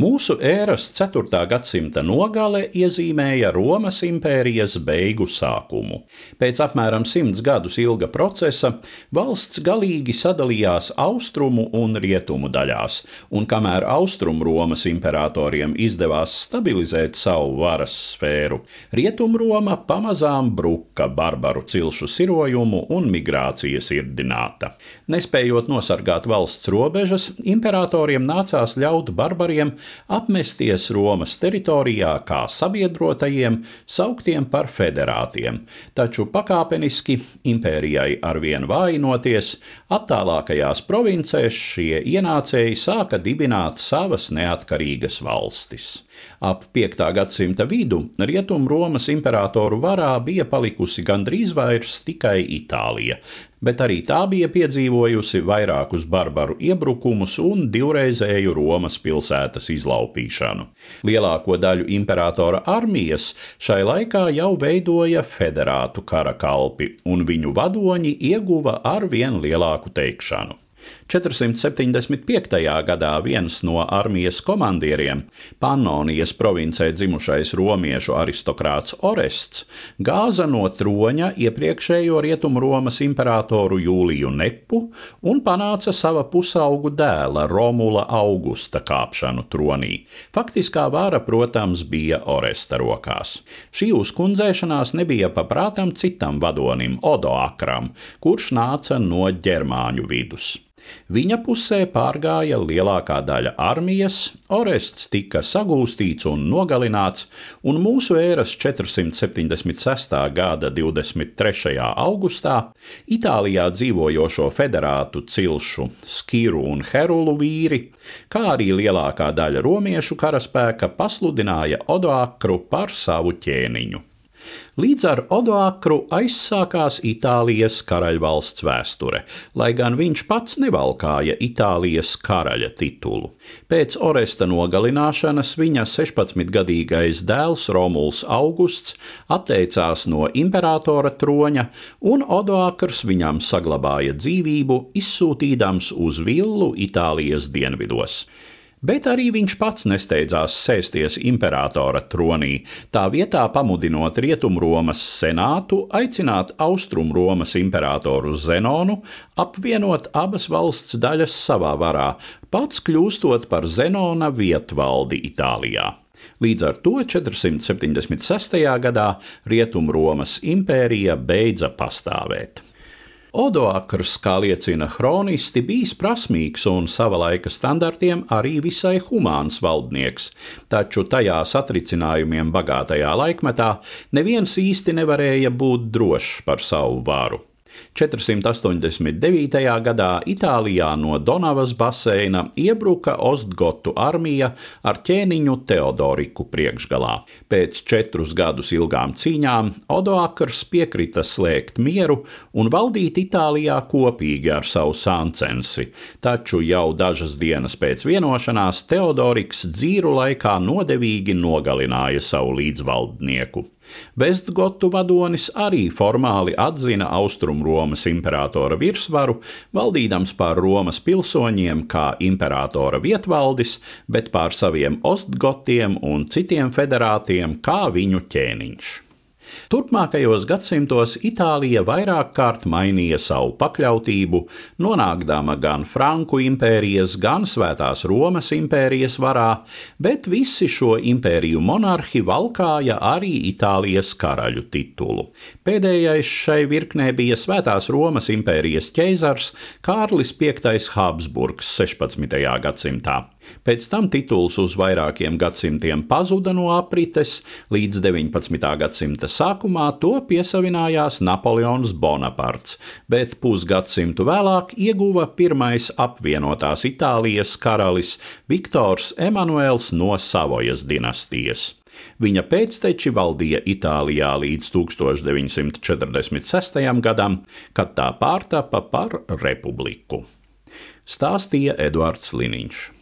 Mūsu ēras 4. gadsimta nogale iezīmēja Romas impērijas beigu sākumu. Pēc apmēram simts gadus ilga procesa valsts galīgi sadalījās austrumu un rietumu daļās, un kamēr austrumu Romas imperatoriem izdevās stabilizēt savu varas sfēru, rietumu Roma pamazām bruka barbaru cilšu sirojumu un migrācijas irdināta. Nespējot nosargāt valsts robežas, imperatoriem nācās ļaut barbariem apmesties Romas teritorijā kā sabiedrotajiem, sauktiem par federātiem, taču pakāpeniski impērijai arvien vājinoties, attālākajās provincēs šie ienācēji sāka dibināt savas neatkarīgas valstis. Ap 5. gadsimta vidu Rietumromas imperatoru varā bija palikusi gandrīz vairs tikai Itālija, bet arī tā bija piedzīvojusi vairākus barbaru iebrukumus un divreizēju Romas pilsētas izlaupīšanu. Lielāko daļu imperatora armijas šai laikā jau veidoja federātu karakalpi, un viņu vadoņi ieguva arvien lielāku teikšanu. 475. gadā viens no armijas komandieriem, Pannonijas provincē dzimušais romiešu aristokrāts Orests, gāza no troņa iepriekšējo Rietumromas imperatoru Jūliju Nepu un panāca sava pusaugu dēla Romula Augusta kāpšanu tronī. Faktiskā vāra, protams, bija Oresta rokās. Šī uzkundzēšanās nebija paprātam citam vadonim, Odoakram, kurš nāca no ģermāņu vidus. Viņa pusē pārgāja lielākā daļa armijas, Orests tika sagūstīts un nogalināts, un mūsu ēras 476. gada 23. augustā Itālijā dzīvojošo federātu cilšu Skiru un Herulu vīri, kā arī lielākā daļa romiešu karaspēka pasludināja Odoakru par savu ķēniņu. Līdz ar Odoakru aizsākās Itālijas karaļvalsts vēsture, lai gan viņš pats nevalkāja Itālijas karaļa titulu. Pēc Oresta nogalināšanas viņa 16-gadīgais dēls Romuls Augusts atteicās no imperatora troņa, un Odoakrs viņam saglabāja dzīvību, izsūtīdams uz villu Itālijas dienvidos. Bet arī viņš pats nesteidzās sēsties imperatora tronī, tā vietā pamudinot Rietumromas senātu aicināt Austrumromas imperatoru Zenonu apvienot abas valsts daļas savā varā, pats kļūstot par Zenona vietvaldi Itālijā. Līdz ar to 476. gadā Rietumromas impērija beidza pastāvēt. Odoakrs, kā liecina chronisti, bijis prasmīgs un sava laika standartiem arī visai humāns valdnieks, taču tajā satricinājumiem bagātajā laikmetā neviens īsti nevarēja būt drošs par savu varu. 489. gadā Itālijā no Donavas baseina iebruka Ostgotu armija ar ķēniņu Teodoriku priekšgalā. Pēc četrus gadus ilgām cīņām Odoakrs piekrita slēgt mieru un valdīt Itālijā kopīgi ar savu sāncensi, taču jau dažas dienas pēc vienošanās Teodoriks dzīru laikā nodevīgi nogalināja savu līdzvaldnieku. Vestgotu vadonis arī formāli atzina Austrumromas imperatora virsvaru, valdīdams pār Romas pilsoņiem kā imperatora vietvaldis, bet pār saviem ostgotiem un citiem federātiem kā viņu ķēniņš. Turpmākajos gadsimtos Itālija vairāk kārt mainīja savu pakļautību, nonākdama gan Franku impērijas, gan Svētās Romas impērijas varā, bet visi šo impēriju monarhi valkāja arī Itālijas karaļu titulu. Pēdējais šai virknē bija Svētās Romas impērijas ķeizars Kārlis V. Habsburgs 16. gadsimtā. Pēc tam tituls uz vairākiem gadsimtiem pazuda no aprites, līdz 19. gadsimta sākumā to piesavinājās Napoleons Bonaparts, bet pusgadsimtu vēlāk ieguva pirmais apvienotās Itālijas karalis Viktors Emanuels no Savojas dinastijas. Viņa pēcteči valdīja Itālijā līdz 1946. gadam, kad tā pārtapa par republiku. Stāstīja Eduards Liniņš.